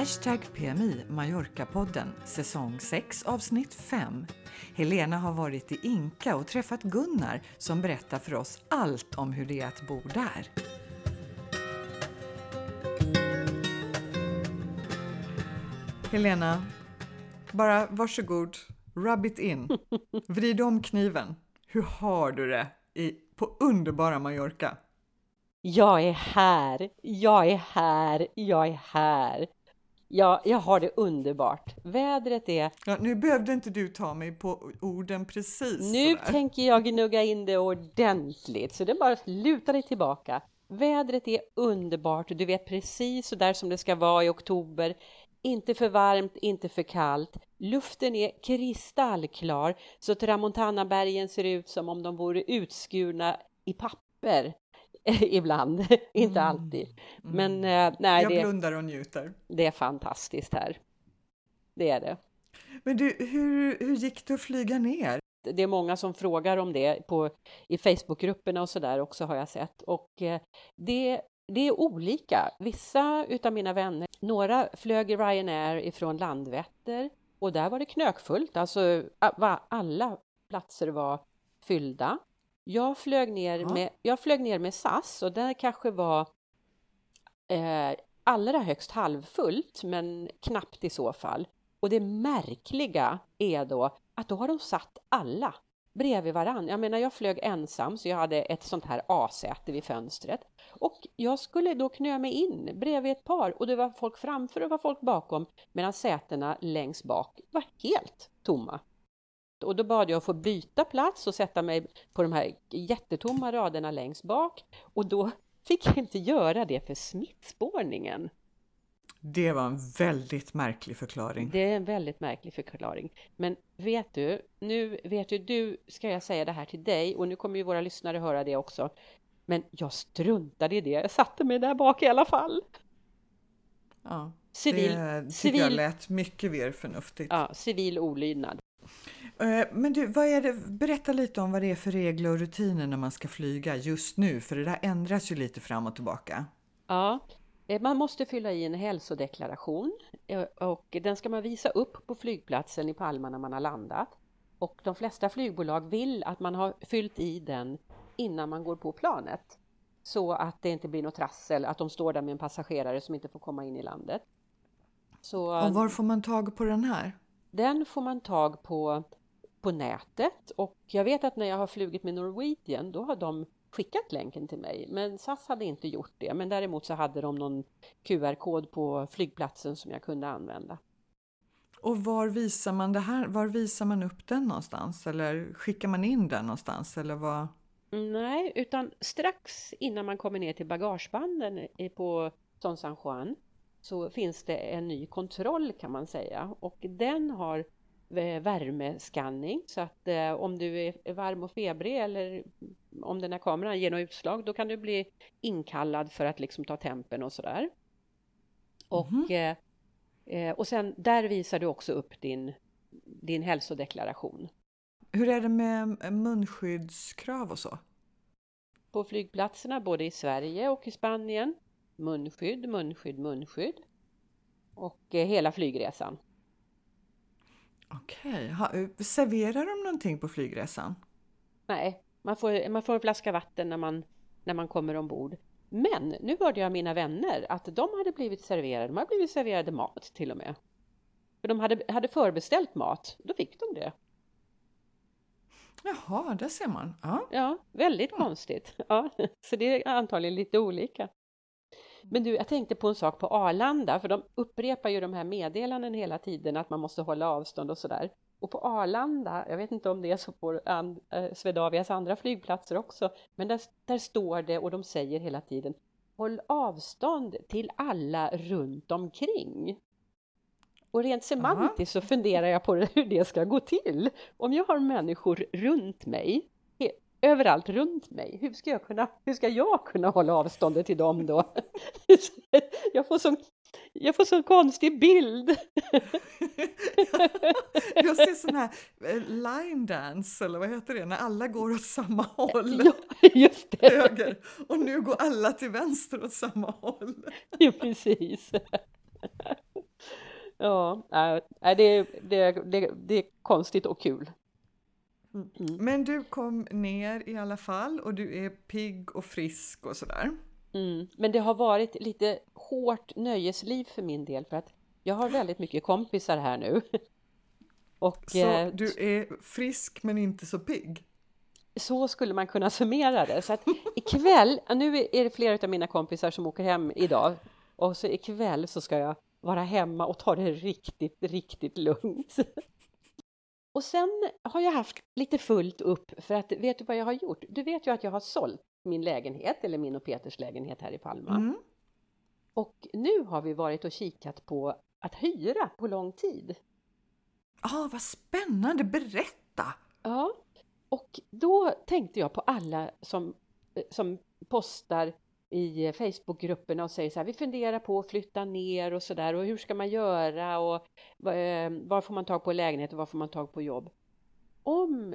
Hashtag PMI Mallorca-podden, säsong 6 avsnitt 5. Helena har varit i Inka och träffat Gunnar som berättar för oss allt om hur det är att bo där. Helena, bara varsågod, rub it in. Vrid om kniven. Hur har du det i, på underbara Mallorca? Jag är här, jag är här, jag är här. Ja, jag har det underbart. Vädret är... Ja, nu behövde inte du ta mig på orden precis. Nu sådär. tänker jag gnugga in det ordentligt, så det bara att luta dig tillbaka. Vädret är underbart, du vet precis så där som det ska vara i oktober. Inte för varmt, inte för kallt. Luften är kristallklar, så Tramontanabergen ser ut som om de vore utskurna i papper. ibland, inte mm. alltid. Men mm. nej, jag det, blundar och njuter. Det är fantastiskt här. Det är det. Men du, hur, hur gick det att flyga ner? Det är många som frågar om det på, i Facebookgrupperna och så där också har jag sett. Och eh, det, det är olika. Vissa utav mina vänner, några flög i Ryanair ifrån Landvetter och där var det knökfullt, alltså alla platser var fyllda. Jag flög ner, ja. med, jag flög ner med SAS och där kanske var eh, allra högst halvfullt, men knappt i så fall. Och det märkliga är då att då har de satt alla bredvid varann. Jag menar, jag flög ensam så jag hade ett sånt här A-säte vid fönstret. Och jag skulle då knö mig in bredvid ett par och det var folk framför och det var folk bakom medan sätena längst bak var helt tomma. Och då bad jag att få byta plats och sätta mig på de här jättetomma raderna längst bak. Och då fick jag inte göra det för smittspårningen. Det var en väldigt märklig förklaring. Det är en väldigt märklig förklaring. Men vet du, nu vet du, du ska jag säga det här till dig och nu kommer ju våra lyssnare höra det också. Men jag struntade i det. Jag satte mig där bak i alla fall. Ja, civil, det tycker civil, jag lät mycket mer förnuftigt. Ja, civil olydnad. Eh, men du, vad är det, berätta lite om vad det är för regler och rutiner när man ska flyga just nu, för det där ändras ju lite fram och tillbaka. Ja, eh, man måste fylla i en hälsodeklaration eh, och den ska man visa upp på flygplatsen i Palma när man har landat. Och de flesta flygbolag vill att man har fyllt i den innan man går på planet. Så att det inte blir något trassel, att de står där med en passagerare som inte får komma in i landet. Så, och var får man tag på den här? Den får man tag på på nätet och jag vet att när jag har flugit med Norwegian då har de skickat länken till mig. Men SAS hade inte gjort det. Men däremot så hade de någon QR-kod på flygplatsen som jag kunde använda. Och var visar man det här? Var visar man upp den någonstans? Eller skickar man in den någonstans? Eller vad? Nej, utan strax innan man kommer ner till bagagebanden på Son San Juan så finns det en ny kontroll kan man säga och den har värmeskanning så att eh, om du är varm och febrig eller om den här kameran ger något utslag då kan du bli inkallad för att liksom ta tempen och sådär. Och, mm. eh, och sen där visar du också upp din, din hälsodeklaration. Hur är det med munskyddskrav och så? På flygplatserna både i Sverige och i Spanien. Munskydd, munskydd, munskydd. Och eh, hela flygresan. Okej, okay. serverar de någonting på flygresan? Nej, man får, man får en flaska vatten när man, när man kommer ombord. Men nu hörde jag mina vänner att de hade blivit serverade, de hade blivit serverade mat till och med. För de hade, hade förbeställt mat, då fick de det. Jaha, där ser man. Ja, ja väldigt ja. konstigt. Ja, så det är antagligen lite olika. Men du, jag tänkte på en sak på Arlanda, för de upprepar ju de här meddelanden hela tiden att man måste hålla avstånd och sådär. Och på Arlanda, jag vet inte om det är så på and, eh, Swedavias andra flygplatser också, men där, där står det och de säger hela tiden Håll avstånd till alla runt omkring. Och rent semantiskt så funderar jag på hur det ska gå till. Om jag har människor runt mig överallt runt mig. Hur ska jag kunna, hur ska jag kunna hålla avståndet till dem då? Jag får sån, jag får sån konstig bild. Jag ser sån här eh, line dance, eller vad heter det, när alla går åt samma håll. Ja, just det. Höger. Och nu går alla till vänster åt samma håll. Ja, precis. Ja, det, det, det, det är konstigt och kul. Mm. Men du kom ner i alla fall och du är pigg och frisk och sådär. Mm. Men det har varit lite hårt nöjesliv för min del för att jag har väldigt mycket kompisar här nu. Och, så eh, du är frisk men inte så pigg? Så skulle man kunna summera det. Så att ikväll, nu är det flera av mina kompisar som åker hem idag och så ikväll så ska jag vara hemma och ta det riktigt, riktigt lugnt. Och sen har jag haft lite fullt upp för att vet du vad jag har gjort? Du vet ju att jag har sålt min lägenhet eller min och Peters lägenhet här i Palma. Mm. Och nu har vi varit och kikat på att hyra på lång tid. Ja, ah, vad spännande! Berätta! Ja, och då tänkte jag på alla som, eh, som postar i eh, Facebookgrupperna och säger så här, vi funderar på att flytta ner och så där och hur ska man göra och eh, var får man tag på lägenhet och var får man tag på jobb? Om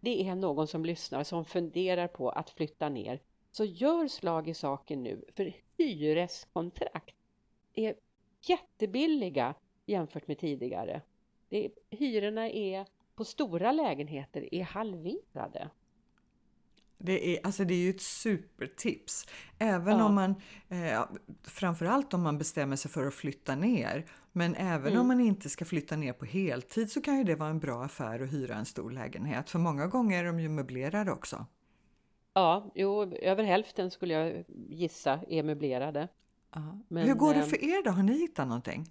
det är någon som lyssnar som funderar på att flytta ner så gör slag i saken nu för hyreskontrakt är jättebilliga jämfört med tidigare. Det, hyrorna är på stora lägenheter är halverade. Det är, alltså det är ju ett supertips. Även ja. om man, eh, framförallt om man bestämmer sig för att flytta ner. Men även mm. om man inte ska flytta ner på heltid så kan ju det vara en bra affär att hyra en stor lägenhet. För många gånger är de ju möblerade också. Ja, jo, över hälften skulle jag gissa är möblerade. Men, Hur går det eh, för er då? Har ni hittat någonting?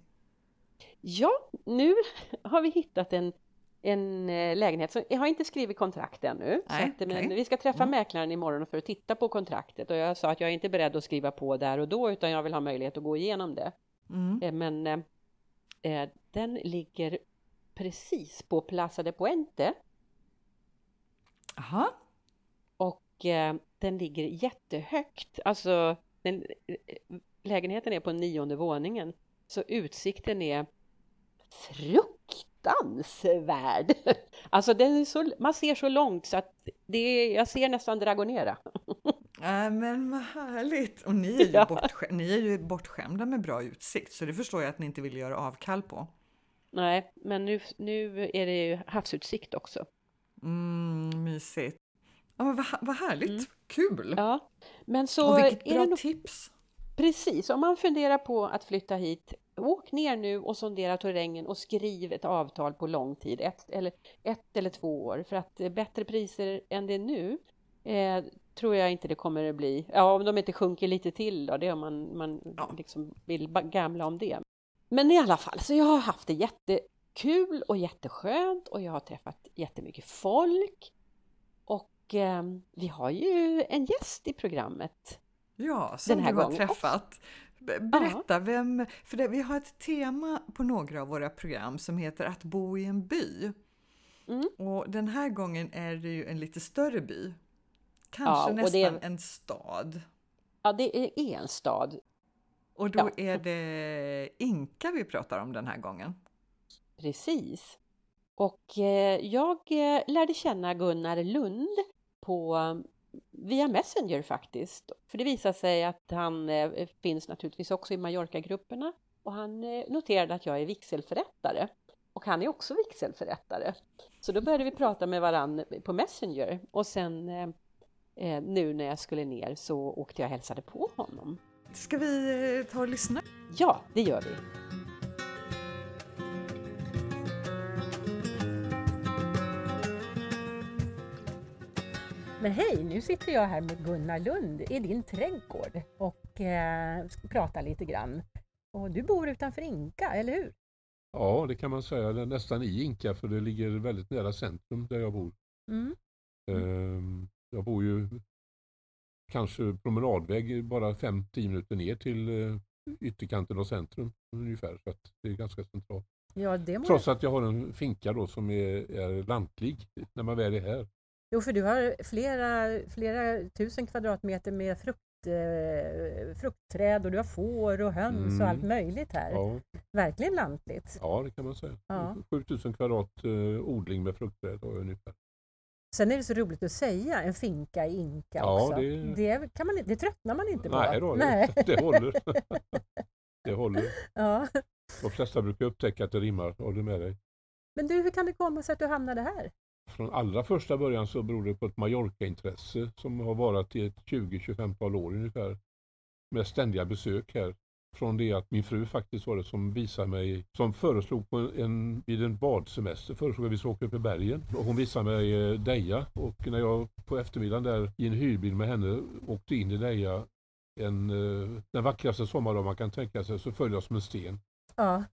Ja, nu har vi hittat en en eh, lägenhet. Så jag har inte skrivit kontrakt ännu. Nej, att, men vi ska träffa mm. mäklaren imorgon för att titta på kontraktet och jag sa att jag är inte beredd att skriva på där och då utan jag vill ha möjlighet att gå igenom det. Mm. Eh, men eh, eh, den ligger precis på Plaza de Puente. Aha. Och eh, den ligger jättehögt. Alltså den, lägenheten är på nionde våningen så utsikten är frukt fruktansvärd. Alltså den så, man ser så långt så att det är, jag ser nästan Dragonera. Äh, men vad härligt! Och ni är, ju ja. ni är ju bortskämda med bra utsikt så det förstår jag att ni inte vill göra avkall på. Nej, men nu, nu är det ju havsutsikt också. Mm, mysigt. Ja, men vad, vad härligt! Mm. Kul! Ja, men så och vilket bra nog... tips! Precis, om man funderar på att flytta hit, åk ner nu och sondera terrängen och skriv ett avtal på lång tid, ett eller, ett eller två år, för att bättre priser än det nu eh, tror jag inte det kommer att bli. Ja, om de inte sjunker lite till då, det om man, man ja. liksom vill gamla om det. Men i alla fall, så jag har haft det jättekul och jätteskönt och jag har träffat jättemycket folk. Och eh, vi har ju en gäst i programmet Ja, som du har träffat. Berätta, vem, för det, vi har ett tema på några av våra program som heter Att bo i en by. Mm. Och den här gången är det ju en lite större by. Kanske ja, nästan är, en stad. Ja, det är en stad. Och då ja. är det Inka vi pratar om den här gången. Precis. Och eh, jag eh, lärde känna Gunnar Lund på via Messenger faktiskt. För det visar sig att han eh, finns naturligtvis också i Mallorca-grupperna och han eh, noterade att jag är vigselförrättare och han är också vigselförrättare. Så då började vi prata med varann på Messenger och sen eh nu när jag skulle ner så åkte jag och hälsade på honom. Ska vi ta och lyssna? Ja, det gör vi. Men hej, nu sitter jag här med Gunnar Lund i din trädgård och eh, ska prata lite grann. Och du bor utanför Inka, eller hur? Ja, det kan man säga. Nästan i Inka för det ligger väldigt nära centrum där jag bor. Mm. Eh, jag bor ju kanske promenadväg bara 5-10 minuter ner till eh, ytterkanten av centrum ungefär. Så det är ganska centralt. Ja. Trots att jag har en finka då som är, är lantlig när man väl är här. Jo, för du har flera, flera tusen kvadratmeter med frukt, eh, fruktträd och du har får och höns mm. och allt möjligt här. Ja. Verkligen lantligt. Ja, det kan man säga. Ja. 7000 kvadrat eh, odling med fruktträd ungefär. Sen är det så roligt att säga en finka i Inka ja, också. Det... Det, kan man, det tröttnar man inte på. Nej, då, Nej. Det, håller. det håller. Ja. De flesta brukar upptäcka att det rimmar. Du med dig? Men du, hur kan det komma sig att du hamnade här? Från allra första början så beror det på ett Mallorca-intresse som har varit i ett 20-25 år ungefär. Med ständiga besök här. Från det att min fru faktiskt var det som visade mig, som föreslog på en, vid en badsemester, föreslog att vi skulle åka upp i bergen. Och hon visade mig eh, Deja och när jag på eftermiddagen där i en hyrbil med henne åkte in i Deja en, eh, den vackraste sommardag man kan tänka sig så föll jag som en sten. Ja.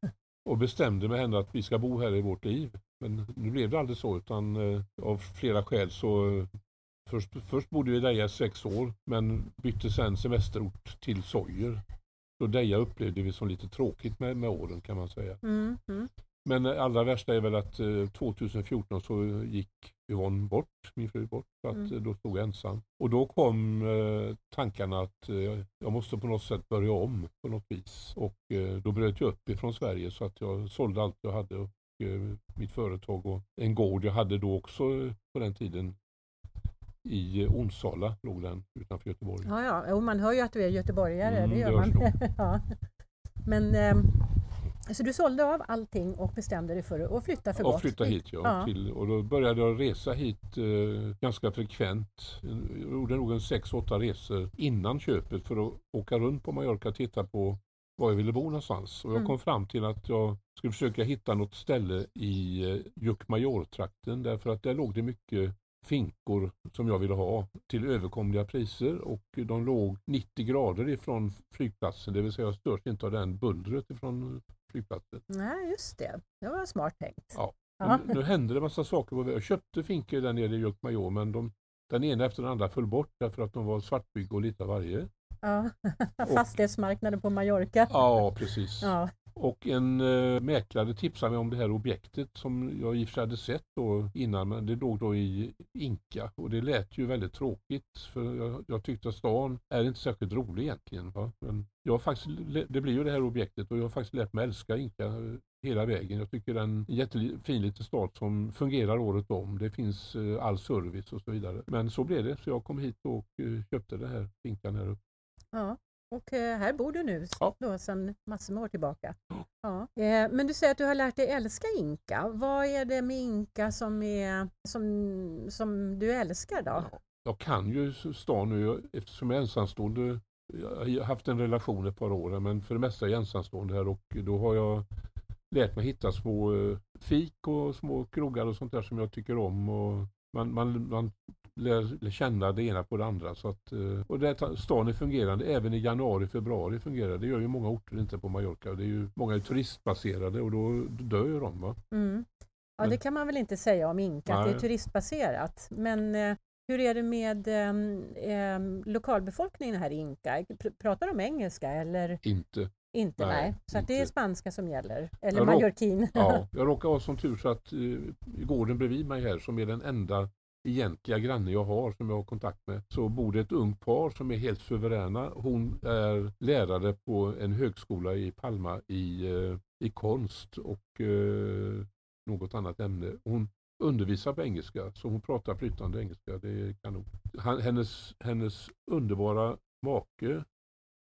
Och bestämde med henne att vi ska bo här i vårt liv. Men nu blev det aldrig så utan eh, av flera skäl så eh, först, först bodde vi i Deja sex år men bytte sen semesterort till Sojer. Så Deja upplevde vi som lite tråkigt med, med åren kan man säga. Mm, mm. Men allra värsta är väl att eh, 2014 så gick Yvonne bort, min fru bort, så att Mm. eh, då stod jag ensam. Och då kom eh, tankarna att eh, jag måste på något sätt börja om på något vis. Och eh, då bröt jag upp ifrån Sverige så att jag sålde allt jag hade och eh, mitt företag och en gård jag hade då också eh, på den tiden i eh, Onsala låg den utanför Göteborg. Ja, ja. Jo, man hör ju att du är göteborgare. Mm, det det gör man. ja. Men ehm, så du sålde av allting och bestämde dig för att flytta för och gott? flytta hit ja. Ja. Till, och då började jag resa hit eh, ganska frekvent. Jag gjorde nog en sex, åtta resor innan köpet för att åka runt på Mallorca och titta på var jag ville bo någonstans. Och jag Mm. kom fram till att jag skulle försöka hitta något ställe i eh, Jukkmajor-trakten därför att där låg det mycket finkor som jag ville ha till överkomliga priser och de låg 90 grader ifrån flygplatsen, det vill säga jag störs inte av den bullret ifrån flygplatsen. Nej, just det. Det var smart tänkt. Ja. Ja. Nu, hände det massa saker. på. Jag köpte finkor där nere i Jukkmajor men de, den ena efter den andra föll bort därför att de var svartbygge och lite av varje. Ja. Fastighetsmarknaden på Mallorca. Ja, precis. Ja. Och en eh, mäklare tipsade mig om det här objektet som jag i och för sig hade sett då innan men det låg då i Inka och det lät ju väldigt tråkigt för jag, jag tyckte att stan är inte särskilt rolig egentligen. Va? Men jag faktiskt, det blir ju det här objektet och jag har faktiskt lärt mig älska Inka eh, hela vägen. Jag tycker det är en jättefin liten stad som fungerar året om. Det finns eh, all service och så vidare. Men så blev det så jag kom hit och eh, köpte det här Inkan här uppe. Ja. Och eh, här bor du nu Ja. då, sedan massor med år tillbaka. Ja. Eh, Men du säger att du har lärt dig älska inka. Vad är det med inka som, är, som, som du älskar då? Ja, Jag kan ju stan nu eftersom jag är ensamstående. Jag har haft en relation ett par år men för det mesta är jag ensamstående här och då har jag lärt mig hitta små eh, fik och små krogar och sånt där som jag tycker om. Och man, man, man lär, känna det ena på det andra. Så att, eh, och det, här- stan är fungerande även i januari, februari fungerar det. gör ju många orter inte på Mallorca. Det är ju, många är turistbaserade och då dör ju de. Va? Mm. Ja, Men- det kan man väl inte säga om Inka, att det är Nej. turistbaserat. Men eh, hur är det med ehm, lokalbefolkningen här i Inka? Pr- Pratar de engelska eller Inte. inte? Nej, Nej, så att det är inte. spanska som gäller? Eller Jag mallorquin? Ja, jag råkar ha som tur så att eh, gården bredvid mig här som är den enda egentliga granne jag har som jag har kontakt med så bor det ett ungt par som är helt suveräna. Hon är lärare på en högskola i Palma i, eh, i konst och eh, något annat ämne. Hon undervisar på engelska så hon pratar flytande engelska. Det är kanon. Han, hennes, hennes underbara make,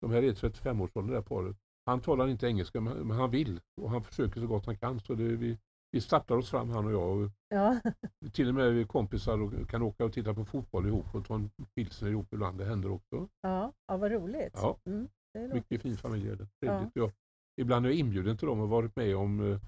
de här är 35-årsåldern det här paret, han talar inte engelska men men han vill och han försöker så gott han kan. Så det, vi, vi startar oss fram han och jag. Och Ja. till och med vi kompisar och kan åka och titta på fotboll ihop och ta en pilsner ihop ibland. Det händer också. Ja, ja, vad roligt. Ja. Mm, Mycket fin familj är det. Trevligt. Jag, ibland är jag inbjuden till dem och varit med om eh,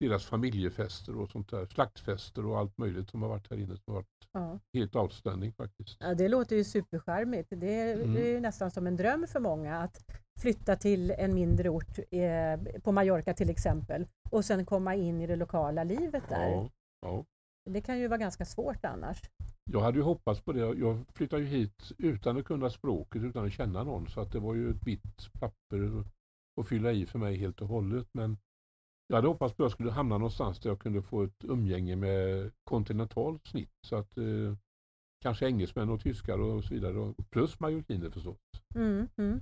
deras familjefester och sånt där. Slaktfester och allt möjligt som har varit här inne som har varit ja. helt outstanding faktiskt. Ja, det låter ju supercharmigt. Det är, Mm. det är ju nästan som en dröm för många att flytta till en mindre ort eh, på Mallorca till exempel och sen komma in i det lokala livet där. Ja, ja. Det kan ju vara ganska svårt annars. Jag hade ju hoppats på det. Jag flyttade ju hit utan att kunna språket, utan att känna någon. Så att det var ju ett vitt papper att fylla i för mig helt och hållet. Men jag hade hoppats på att jag skulle hamna någonstans där jag kunde få ett umgänge med kontinentalt snitt. Så att eh, kanske engelsmän och tyskar och så vidare. Plus mallorquiner förstås. Mm, mm.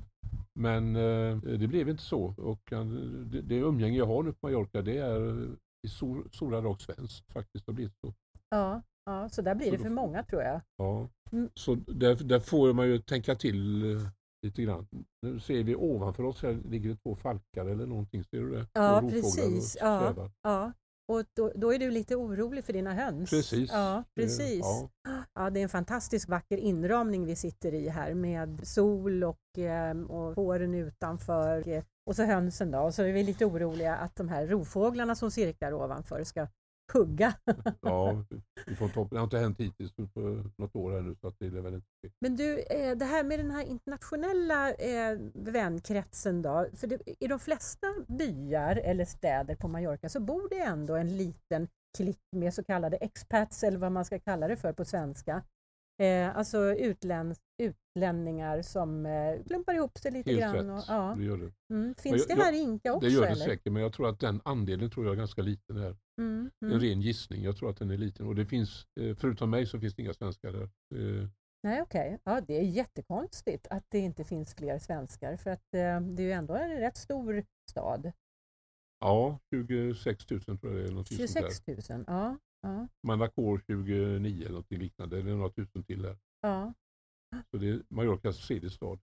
Men eh, det blev inte så. Och eh, det, det umgänge jag har nu på Mallorca det är i stor, stora drag svenskt faktiskt. Det har blivit så. Ja, ja, så där blir Så det då för får- många tror jag. Ja. Mm. Så där, där får man ju tänka till eh, lite grann. Nu ser vi ovanför oss här ligger det två falkar eller någonting. Ser du det? Ja, precis. Ja, ja. Och då, då, är du lite orolig för dina höns? Precis. Ja, precis. Ja. ja. det är en fantastiskt vacker inramning vi sitter i här med sol och, ehm, och fåren utanför och så hönsen då. Och så är vi lite oroliga att de här rovfåglarna som cirklar ovanför ska hugga. ja, vi får toppen. Det har inte hänt hittills på något år ännu så att det är väl inte Men du, eh, det här med den här internationella eh, vänkretsen då, för det, i de flesta byar eller städer på Mallorca så bor det ändå en liten klick med så kallade expats eller vad man ska kalla det för på svenska. Eh, alltså utläns, utlänningar som eh, klumpar ihop sig lite Helt grann. Och, ja. det gör det. Mm. Finns jag, det här i Inka också? Det gör det eller? säkert, men jag tror att den andelen tror jag är ganska liten här. Mm. Mm. En ren gissning, jag tror att den är liten. Och det finns, eh, förutom mig så finns det inga svenskar där. Eh. Nej, okej. Okay. Ja, det är jättekonstigt att det inte finns fler svenskar för att eh, det är ju ändå en rätt stor stad. Ja, 26 000 tror jag det är. Något 26 000, ja. Ja. Manacor 29 eller något liknande, det är några tusen till där. Ja. Så det är Mallorcas tredje stad.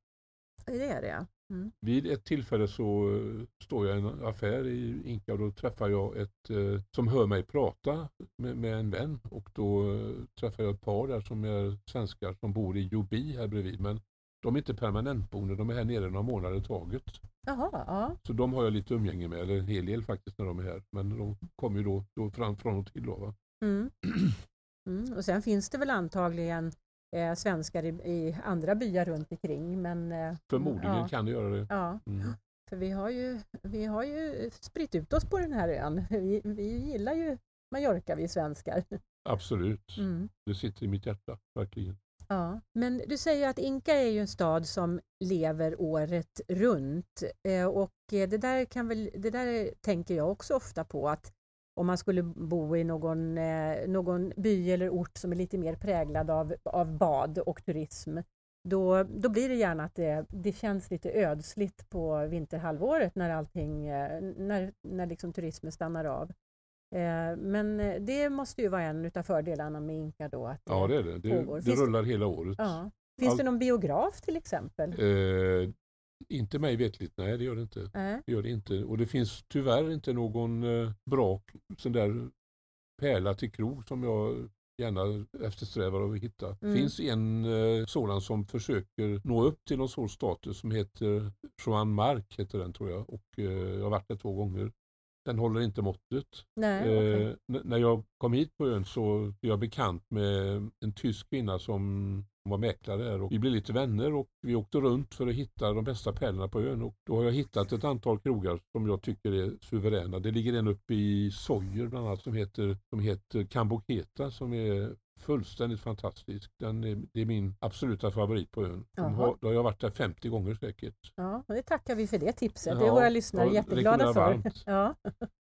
Det är det mm. Vid ett tillfälle så eh, står jag i en affär i Inka och då träffar jag ett eh, som hör mig prata med, med en vän och då eh, träffar jag ett par där som är svenskar som bor i Jobi här bredvid men de är inte permanentboende, de är här nere några månader i taget. Jaha, ja. Så de har jag lite umgänge med, eller en hel del faktiskt när de är här. Men de kommer ju då, då fram från och till. Då, va? Mm. Mm. Och sen finns det väl antagligen eh, svenskar i, i, andra byar runt omkring. Men, eh, Förmodligen ja. kan det göra det. Ja. Mm. För vi har, ju, vi har ju spritt ut oss på den här ön. Vi, vi gillar ju Mallorca vi svenskar. Absolut. Mm. Det sitter i mitt hjärta, verkligen. Ja, men du säger att Inka är ju en stad som lever året runt eh, och det där, kan väl, det där tänker jag också ofta på att om man skulle bo i någon, eh, någon by eller ort som är lite mer präglad av, av bad och turism, då, då blir det gärna att det, det känns lite ödsligt på vinterhalvåret när allting, eh, när, när liksom turismen stannar av. Eh, men det måste ju vara en av fördelarna med Inka då. Att ja, det är det. Det, det rullar hela året. Ja. Finns All... det någon biograf till exempel? Eh, inte mig vetligt, nej det gör det inte. Äh. Det gör det inte. Och det finns tyvärr inte någon eh, bra sån där pärla till krog som jag gärna eftersträvar att hitta. Det mm. finns en eh, sådan som försöker nå upp till någon sån status som heter Joan Mark, heter den tror jag. Och eh, jag har varit där två gånger. Den håller inte måttet. Nej, okay. när jag kom hit på ön så blev jag bekant med en tysk kvinna som var mäklare här och vi blev lite vänner och vi åkte runt för att hitta de bästa pärlorna på ön och då har jag hittat ett antal krogar som jag tycker är suveräna. Det ligger en uppe i Sojer bland annat som heter, som heter Kamboketa som är fullständigt fantastisk. Den är, det är min absoluta favorit på ön. Har, då har jag varit där 50 gånger säkert. Ja, och det tackar vi för det tipset. det är våra lyssnare jätteglada för. Ja.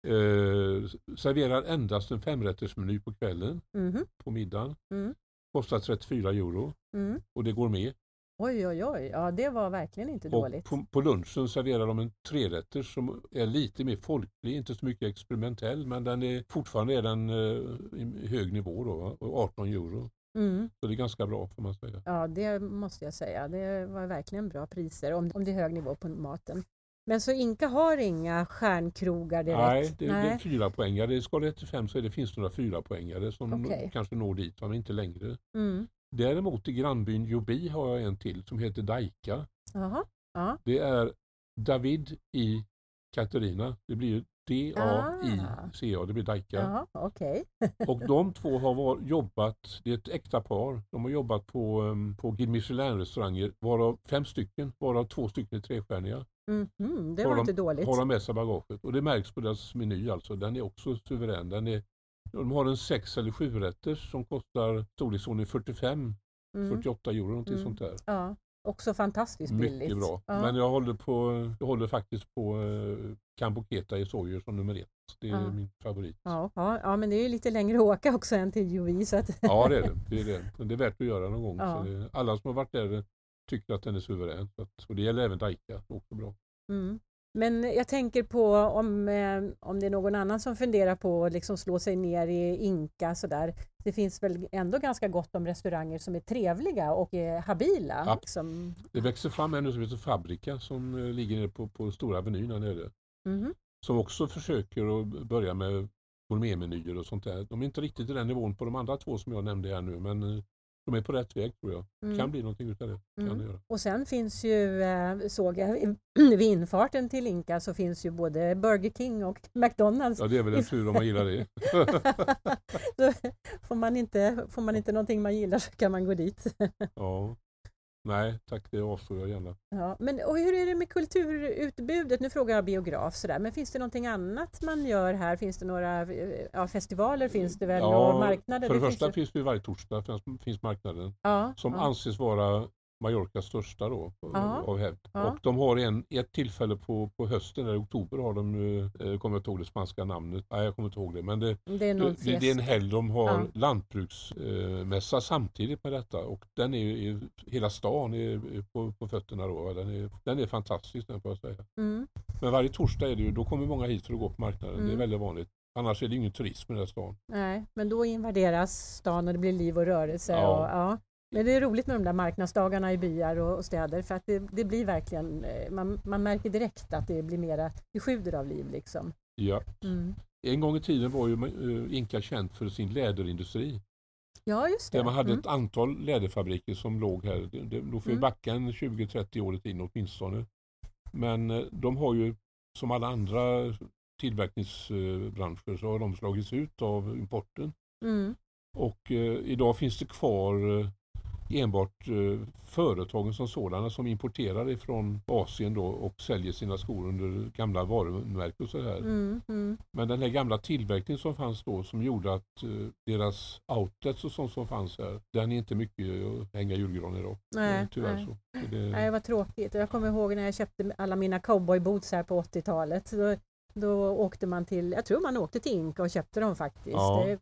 Eh, serverar endast en femrättersmeny på kvällen, mm. på middagen. Mm. Kostar 34 euro mm. och det går med. Oj, oj, oj. Ja, det var verkligen inte och dåligt. På, på, lunchen serverar de en trerätter som är lite mer folklig, inte så mycket experimentell, men den är fortfarande är den eh, hög nivå då, 18 euro. Mm. Så det är ganska bra får man säga. Ja, det måste jag säga. Det var verkligen bra priser om, om det är hög nivå på maten. Men så Inka har inga stjärnkrogar direkt? Nej, det, Nej. det är fyra poängare. Ska det till fem så är det, finns det några fyra poängare som okay. kanske når dit, men inte längre. Mm. Däremot i grannbyn Jobi har jag en till som heter Daika. Aha. Ja. Det är David i Katarina. Det blir D-A-I-C-A, ah. det blir Daika. Ja, okay. och de två har var, jobbat, det är ett äkta par, de har jobbat på, um, på Guide Michelin-restauranger, varav fem stycken, varav två stycken är trestjärniga. Mm -hmm, det var inte de, dåligt. Har de med sig bagaget och det märks på deras meny alltså. Den är också suverän. Den är, de har en sex eller sju rätters som kostar storleksordningen 45, mm. 48 euro någonting mm. sånt där. Ja. Också fantastiskt billigt. Mycket bra. Ja. Men jag håller, på, jag håller faktiskt på eh, Kamboketa i Sojer som nummer ett. Det är ja. min favorit. Ja, ja, ja, men det är lite längre att åka också än till Jovi. Att... Ja, det är det. Det är, det. det är värt att göra någon gång. Ja. Det, alla som har varit där tycker att den är suverän. Så att, och det gäller även Daika. Också bra. Mm. Men jag tänker på om, eh, om det är någon annan som funderar på att liksom slå sig ner i Inka sådär. Det finns väl ändå ganska gott om restauranger som är trevliga och är habila. Ja. Liksom. Det växer fram en som heter Fabrika som eh, ligger nere på, på Stora Avenyn här nere. Mhm. Som också försöker att börja med gourmetmenyer och sånt där. De är inte riktigt i den nivån på de andra två som jag nämnde här nu men eh, de är på rätt väg tror jag. Mm. Kan bli någonting utav det. Kan Mm. det göra. Och sen finns ju, eh, såg jag, vid infarten till Inka så finns ju både Burger King och McDonalds. Ja det är väl en tur om man gillar det. Får, man inte, får man inte någonting man gillar så kan man gå dit. ja. Nej tack det avstår jag gärna. Ja, men och hur är det med kulturutbudet? Nu frågar jag biograf sådär, men finns det någonting annat man gör här? Finns det några eh, ja, festivaler finns det väl och marknader? för det, finns första finns det ju varje torsdag finns, finns marknaden. ja, Som ja. anses vara Mallorcas största då av hävd. Och de har en, ett tillfälle på, på hösten, eller i oktober har de, eh, kommer jag inte ihåg det spanska namnet, nej jag kommer inte ihåg det, men det, det är det, det är en helg de har Ja. lantbruksmässa samtidigt med detta och den är ju, hela stan är på, på fötterna då. Den är, den är fantastisk den får jag säga. Mm, Men varje torsdag är det ju, då kommer många hit för att gå på marknaden. Det är Mm. väldigt vanligt. Annars är det ingen turism i den här stan. nej, men då invaderas stan och det blir liv och rörelse. Ja. Och, ja. Men det är roligt med de där marknadsdagarna i byar och, städer för att det, det blir verkligen, eh, man, man märker direkt att det blir mera, det sjuder av liv liksom. Ja. Mm. En gång i tiden var ju eh, Inka känt för sin läderindustri. Ja, just det. Där man hade Mm. ett antal läderfabriker som låg här. Då får vi Mm. backa en 20-30 år i tiden åtminstone. Men eh, de har ju som alla andra tillverkningsbranscher så har de slagits ut av importen. Mm. Och eh, idag finns det kvar enbart eh, företagen som sådana som importerar ifrån Asien då och säljer sina skor under gamla varumärken och så här. Mm. Mm. Men den här gamla tillverkningen som fanns då som gjorde att eh, deras outlets och sånt som fanns här, den är inte mycket att hänga julgran idag. Nej, Tyvärr nej. så. Så det, Nej, vad tråkigt. Jag kommer ihåg när jag köpte alla mina cowboyboots här på 80-talet. Då, då åkte man till, jag tror man åkte till Inka och köpte dem faktiskt. Ja. Det,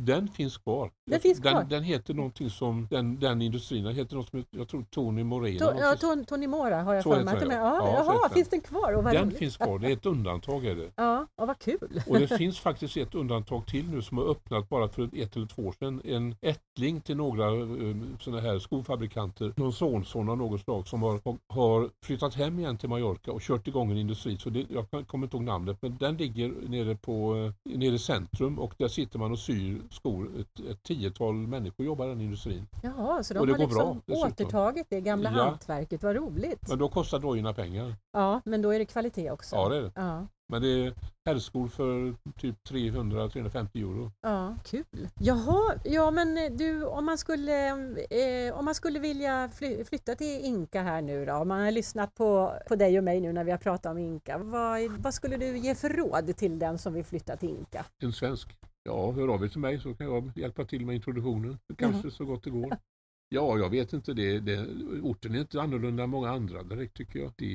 Den finns kvar. Den finns kvar. Den, den heter någonting som, den, den industrin, den heter något som jag tror Tony Moreno. to, ja. Ton- Tony Mora har jag för mig. ja. Ja, jaha, finns den kvar? Och Den roligt. finns kvar, det är ett undantag är det. Ja, och vad kul. Och det finns faktiskt ett undantag till nu som har öppnat bara för ett eller två år sedan. En ättling till några um, sådana här skofabrikanter, någon sonson av något slag som har, har flyttat hem igen till Mallorca och kört igång en industri. Så det, jag kommer inte ihåg namnet men den ligger nere, på, eh, nere i centrum och där sitter man och syr skor. Ett, ett tiotal människor jobbar i den industrin. Jaha, så de Och det har går liksom bra, dessutom. återtagit det gamla Ja. hantverket. Vad roligt. Men då kostar dojorna pengar. Ja, men då är det kvalitet också. Ja det är det. Ja, Men det är herrskor för typ 300-350 euro. ja, kul. Jaha, ja men eh, du om man skulle, eh, om man skulle vilja fly, flytta till Inka här nu då, om man har lyssnat på, på dig och mig nu när vi har pratat om Inka, vad, vad skulle du ge för råd till den som vill flytta till Inka? en svensk. Ja, hör av er till mig så kan jag hjälpa till med introduktionen. Kanske så gott det går. Ja, jag vet inte. Det, det, orten är inte annorlunda än många andra direkt tycker jag. Det,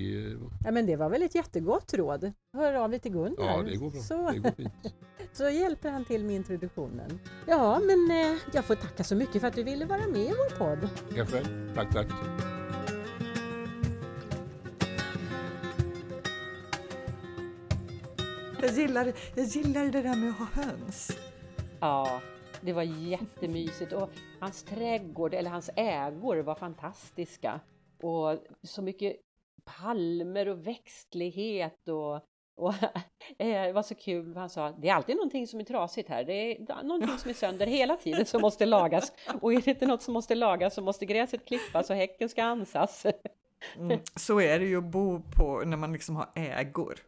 Ja, men det var väl ett jättegott råd. Hör av dig till Gunnar. ja, det går bra. Så, Det går fint. så hjälper han till med introduktionen. Ja, men eh, jag får tacka så mycket för att du ville vara med i vår podd. Tackar själv. Tack, tack. Jag gillar, jag gillar det där med att ha höns. Ja, det var jättemysigt och hans trädgård, eller hans ägor var fantastiska. Och så mycket palmer och växtlighet och, och eh, det var så kul, han sa det är alltid någonting som är trasigt här, det är någonting som är sönder hela tiden som måste lagas. Och är det inte något som måste lagas så måste gräset klippas och häcken ska ansas. Mm. Så är det ju att bo på när man liksom har ägor.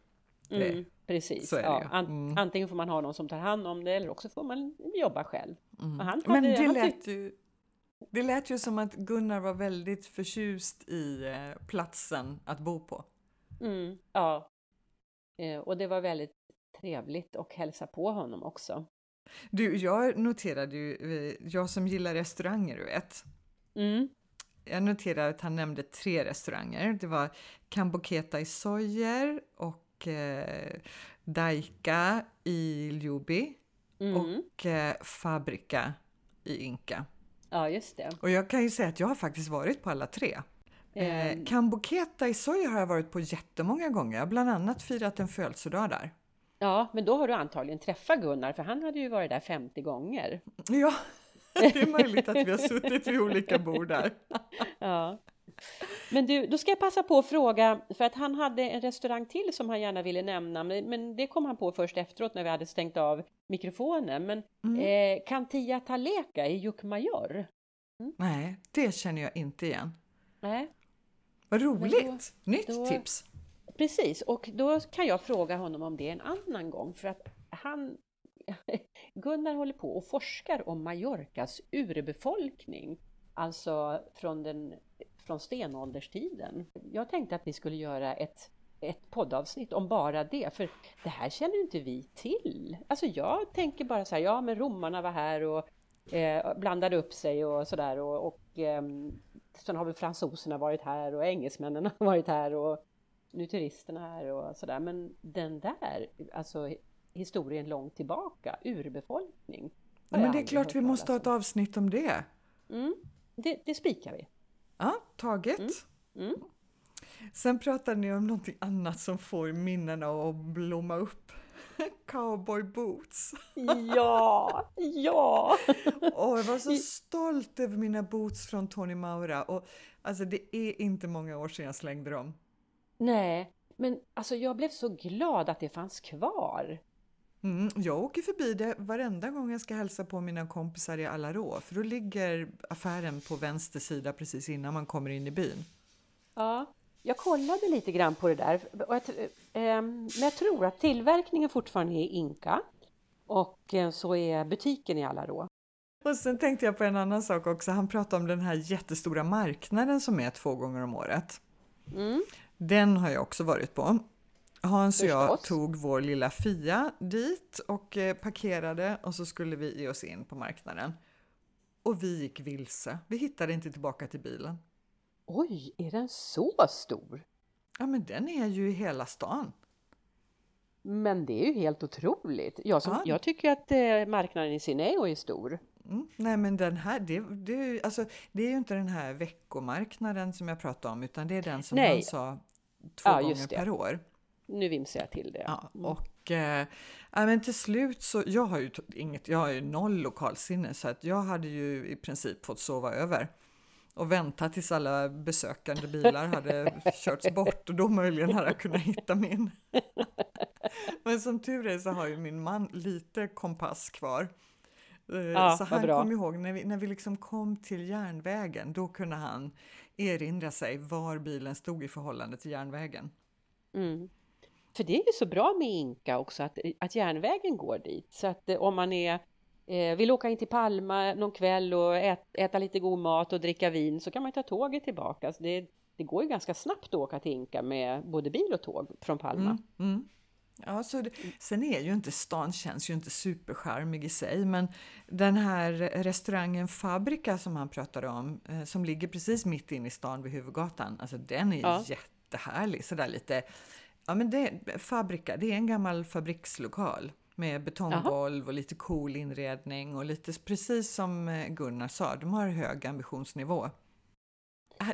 Mm, precis, ja, Mm. antingen får man ha någon som tar hand om det eller också får man jobba själv. Mm. Han Men hade- det han lät, ju, det lät ju som att Gunnar var väldigt förtjust i eh, platsen att bo på. Mm, ja. Eh, och det var väldigt trevligt att hälsa på honom också. Du, jag noterade ju, eh, jag som gillar restauranger, du vet. Mm, Jag noterade att han nämnde tre restauranger. Det var Kamboketa i Sojer och eh, Daika i Ljubi mm. och eh, Fabrika i Inka. Ja, just det. Och jag kan ju säga att jag har faktiskt varit på alla tre. Eh, ehm. Kambuketa i Soja har jag varit på jättemånga gånger. Jag har bland annat firat en födelsedag där. Ja, men då har du antagligen träffat Gunnar, för han hade ju varit där 50 gånger. Ja, det är möjligt att vi har suttit vid olika bord där. Ja. Men du, då ska jag passa på att fråga, för att han hade en restaurang till som han gärna ville nämna, men, men det kom han på först efteråt när vi hade stängt av mikrofonen. Men mm. eh, Kantia Taleka i Jukmajor? Mm. Nej, det känner jag inte igen. Nej. Vad roligt! Då, Nytt då, tips! Precis, och då kan jag fråga honom om det en annan gång, för att han Gunnar håller på och forskar om Mallorcas urbefolkning, alltså från, den, från stenålderstiden. Jag tänkte att vi skulle göra ett, ett poddavsnitt om bara det, för det här känner inte vi till. Alltså jag tänker bara så här, ja men romarna var här och eh, blandade upp sig och sådär och, och eh, sen har väl fransoserna varit här och engelsmännen har varit här och nu turisterna här och sådär. Men den där, alltså historien långt tillbaka, urbefolkning. Ja, men det är klart vi måste ha ett avsnitt om det. Mm, det, det spikar vi. Ja, taget. Mm. Mm. Sen pratade ni om någonting annat som får minnena att blomma upp. Cowboy boots. Ja, ja! Och jag var så stolt över mina boots från Tony Maura. Och alltså det är inte många år sedan jag slängde dem. Nej, men alltså jag blev så glad att det fanns kvar. Mm, jag åker förbi det varenda gång jag ska hälsa på mina kompisar i Alarå, för då ligger affären på vänster sida precis innan man kommer in i byn. Ja, jag kollade lite grann på det där, och jag, eh, men jag tror att tillverkningen fortfarande är Inka och eh, så är butiken i Alarå. Och sen tänkte jag på en annan sak också. Han pratade om den här jättestora marknaden som är två gånger om året. Mm. Den har jag också varit på. Hans och jag tog vår lilla Fia dit och eh, parkerade och så skulle vi ge oss in på marknaden. Och vi gick vilse. Vi hittade inte tillbaka till bilen. Oj, är den så stor? Ja, men den är ju i hela stan. Men det är ju helt otroligt. Jag, som, ja. jag tycker att eh, marknaden i Sineo är stor. Mm, nej, men den här, det, det, alltså, det är ju inte den här veckomarknaden som jag pratade om, utan det är den som nej. han sa två ja, gånger per år. Nu vimsar jag till det. Ja, mm. och äh, men till slut så, jag har ju inget, jag har ju noll lokalsinne så att jag hade ju i princip fått sova över och vänta tills alla besökande bilar hade körts bort och då möjligen hade jag kunnat hitta min. Men som tur är så har ju min man lite kompass kvar. Eh, ja, så han kom ihåg när vi, när vi liksom kom till järnvägen, då kunde han erinra sig var bilen stod i förhållande till järnvägen. Mm. För det är ju så bra med Inka också att, att järnvägen går dit. Så att eh, om man är, eh, vill åka in till Palma någon kväll och ät, äta lite god mat och dricka vin så kan man ta tåget tillbaka. Så det, det går ju ganska snabbt att åka till Inka med både bil och tåg från Palma. Mm, mm. Ja, så det, sen är ju inte stan känns ju inte supercharmig i sig, men den här restaurangen Fabrika som han pratade om, eh, som ligger precis mitt inne i stan vid huvudgatan, alltså den är ja. jättehärlig, sådär lite Ja, men det, Fabrika, det är en gammal fabrikslokal med betonggolv och lite cool inredning och lite precis som eh, Gunnar sa, de har hög ambitionsnivå.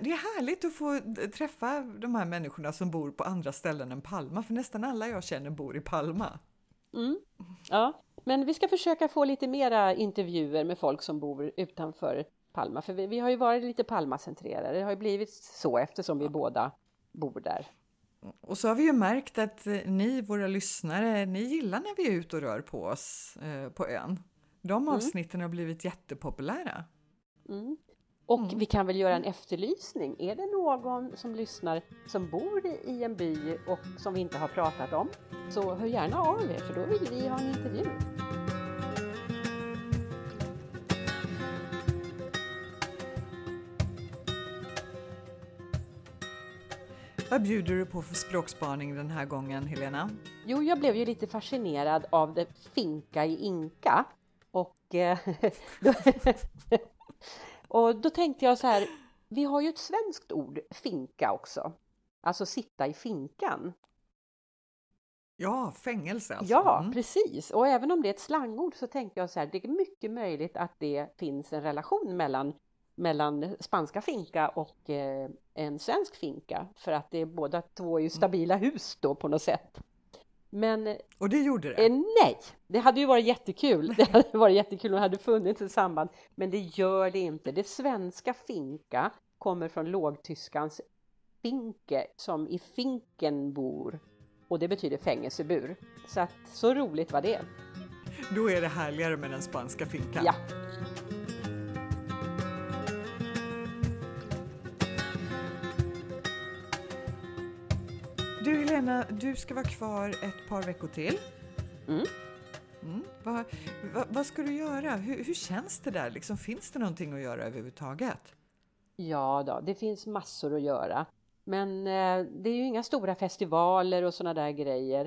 Det är härligt att få träffa de här människorna som bor på andra ställen än Palma, för nästan alla jag känner bor i Palma. Mm. Ja, men vi ska försöka få lite mera intervjuer med folk som bor utanför Palma, för vi, vi har ju varit lite Palma-centrerade. Det har ju blivit så eftersom vi båda bor där. Och så har vi ju märkt att eh, ni, våra lyssnare, ni gillar när vi är ute och rör på oss eh, på ön. De mm. avsnitten har blivit jättepopulära. Mm. Och mm. vi kan väl göra en efterlysning. Är det någon som lyssnar som bor i en by och som vi inte har pratat om, så hör gärna av er för då vill vi ha en intervju. Vad bjuder du på för språkspaning den här gången, Helena? Jo, jag blev ju lite fascinerad av det finka i inka. Och, eh, då, och då tänkte jag så här, vi har ju ett svenskt ord, finka också. Alltså sitta i finkan. Ja, fängelse alltså. Ja, mm. precis. Och även om det är ett slangord så tänkte jag så här, det är mycket möjligt att det finns en relation mellan mellan spanska finka och eh, en svensk finka för att det är båda två är ju stabila hus då på något sätt. Men, och det gjorde det? Eh, nej, det hade ju varit jättekul. Det hade varit jättekul om det hade funnits ett samband, men det gör det inte. Det svenska finka kommer från lågtyskans finke som i finken bor och det betyder fängelsebur. Så att så roligt var det. Då är det härligare med den spanska finkan. Ja. Helena, du ska vara kvar ett par veckor till. Mm. Mm. Vad, vad, vad, ska du göra? Hur, hur, känns det där? Liksom, finns det någonting att göra överhuvudtaget? Ja, då, det finns massor att göra. Men eh, det är ju inga stora festivaler och sådana där grejer.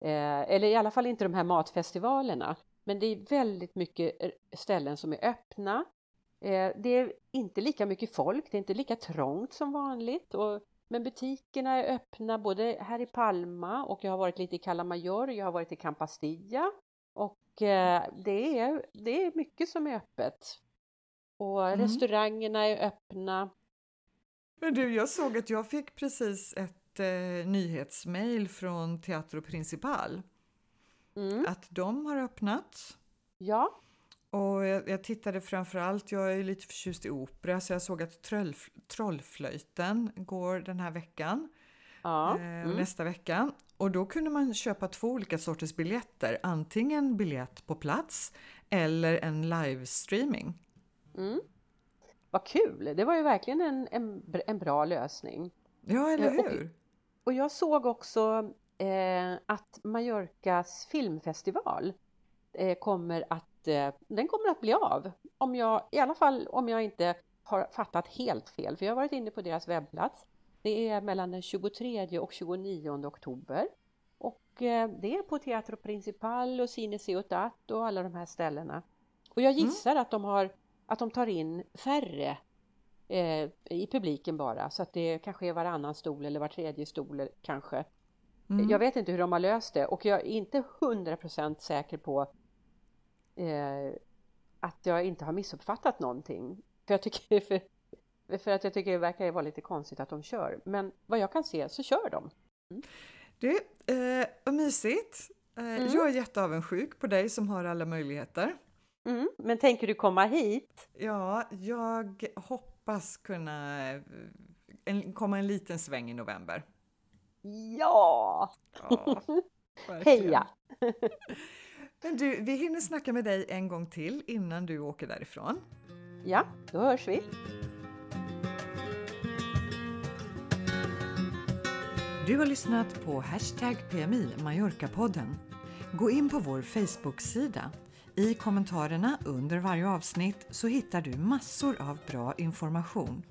Eh, eller i alla fall inte de här matfestivalerna. Men det är väldigt mycket eh, ställen som är öppna. Eh, det är inte lika mycket folk, det är inte lika trångt som vanligt. Och, men butikerna är öppna både här i Palma och jag har varit lite i Calamayor, jag har varit i Campastilla. Och eh, det, är, det är mycket som är öppet. Och mm. restaurangerna är öppna. Men du, jag såg att jag fick precis ett eh, nyhetsmail från Teatro Principal. Mm. Att de har öppnat. Ja. Och jag, jag tittade framförallt, jag är lite förtjust i opera, så jag såg att troll, Trollflöjten går den här veckan. Ja. Eh, mm. Nästa vecka. Och då kunde man köpa två olika sorters biljetter. Antingen biljett på plats eller en livestreaming. Mm. Vad kul! Det var ju verkligen en, en, en bra lösning. Ja, eller hur? Och, och jag såg också eh, att Mallorcas filmfestival eh, kommer att, eh, den kommer att bli av. Om jag, I alla fall om jag inte har fattat helt fel, för jag har varit inne på deras webbplats. Det är mellan den 23 och 29 oktober. Och eh, det är på Teatro Principal och Cine Ciutat och alla de här ställena. Och jag mm. gissar mm. att de har att de tar in färre eh, i publiken bara så att det kanske är varannan stol eller var tredje stol kanske. Mm. Jag vet inte hur de har löst det och jag är inte hundra procent säker på eh, att jag inte har missuppfattat någonting. För, jag tycker, för, för att jag tycker det verkar vara lite konstigt att de kör. Men vad jag kan se så kör de. Mm. Du, eh, vad mysigt! Eh, mm. Jag är jätteavundsjuk på dig som har alla möjligheter. Mm, men tänker du komma hit? Ja, jag hoppas kunna en, komma en liten sväng i november. Ja! ja Heja! Men du, vi hinner snacka med dig en gång till innan du åker därifrån. Ja, då hörs vi. Du har lyssnat på Hashtag PMI Mallorca-podden. Gå in på vår Facebook-sida i kommentarerna under varje avsnitt så hittar du massor av bra information.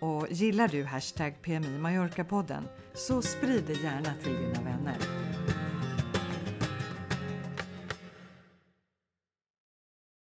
Och gillar du hashtag PMI Mallorca-podden så sprid det gärna till dina vänner.